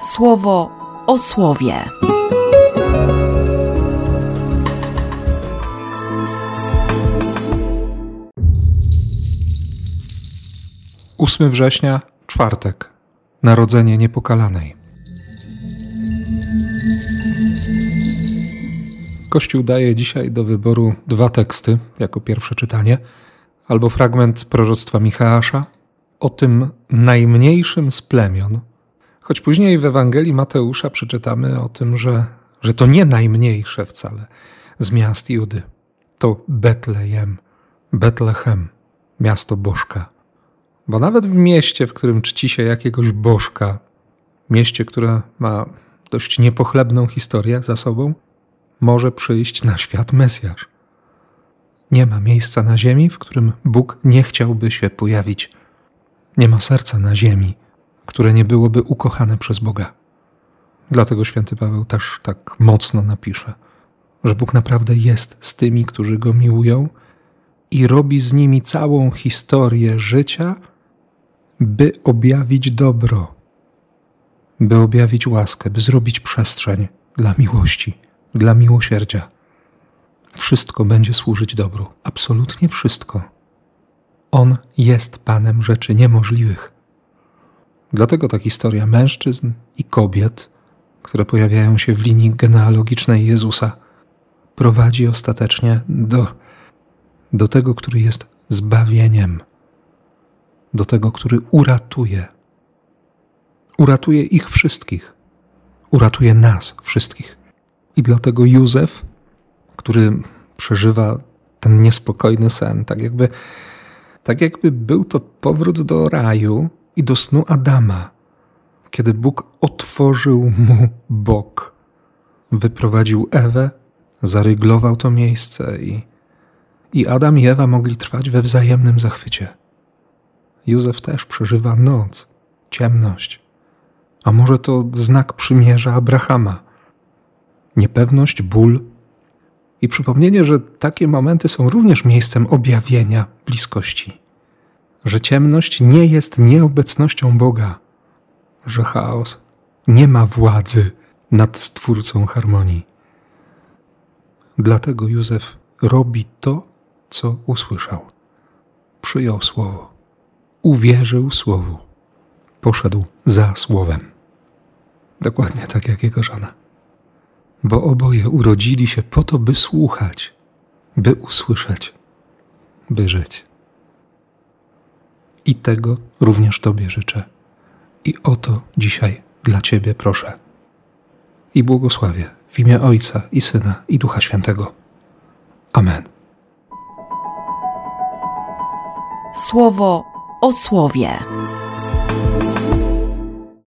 słowo o słowie. 8 września, czwartek. Narodzenie Niepokalanej. Kościół daje dzisiaj do wyboru dwa teksty jako pierwsze czytanie, albo fragment proroctwa Michała o tym najmniejszym z plemion, choć później w Ewangelii Mateusza przeczytamy o tym, że, że to nie najmniejsze wcale z miast Judy. To Betlejem, Betlechem, miasto Bożka. Bo nawet w mieście, w którym czci się jakiegoś Bożka, mieście, które ma dość niepochlebną historię za sobą, może przyjść na świat Mesjasz. Nie ma miejsca na ziemi, w którym Bóg nie chciałby się pojawić. Nie ma serca na ziemi, które nie byłoby ukochane przez Boga. Dlatego święty Paweł też tak mocno napisze, że Bóg naprawdę jest z tymi, którzy go miłują i robi z nimi całą historię życia, by objawić dobro, by objawić łaskę, by zrobić przestrzeń dla miłości, dla miłosierdzia. Wszystko będzie służyć dobru, absolutnie wszystko. On jest Panem rzeczy niemożliwych. Dlatego ta historia mężczyzn i kobiet, które pojawiają się w linii genealogicznej Jezusa, prowadzi ostatecznie do, do tego, który jest zbawieniem, do tego, który uratuje. Uratuje ich wszystkich, uratuje nas wszystkich. I dlatego Józef, który przeżywa ten niespokojny sen, tak jakby, tak jakby był to powrót do raju i do snu Adama, kiedy Bóg otworzył mu bok, wyprowadził Ewę, zaryglował to miejsce i, i Adam i Ewa mogli trwać we wzajemnym zachwycie. Józef też przeżywa noc, ciemność, a może to znak przymierza Abrahama. Niepewność, ból i przypomnienie, że takie momenty są również miejscem objawienia bliskości, że ciemność nie jest nieobecnością Boga, że chaos nie ma władzy nad Stwórcą harmonii. Dlatego Józef robi to, co usłyszał. Przyjął słowo, uwierzył słowu, poszedł za słowem. Dokładnie tak jak jego żona. Bo oboje urodzili się po to, by słuchać, by usłyszeć, by żyć. I tego również Tobie życzę. I o to dzisiaj dla Ciebie proszę. I błogosławię w imię Ojca i Syna i Ducha Świętego. Amen. Słowo o słowie.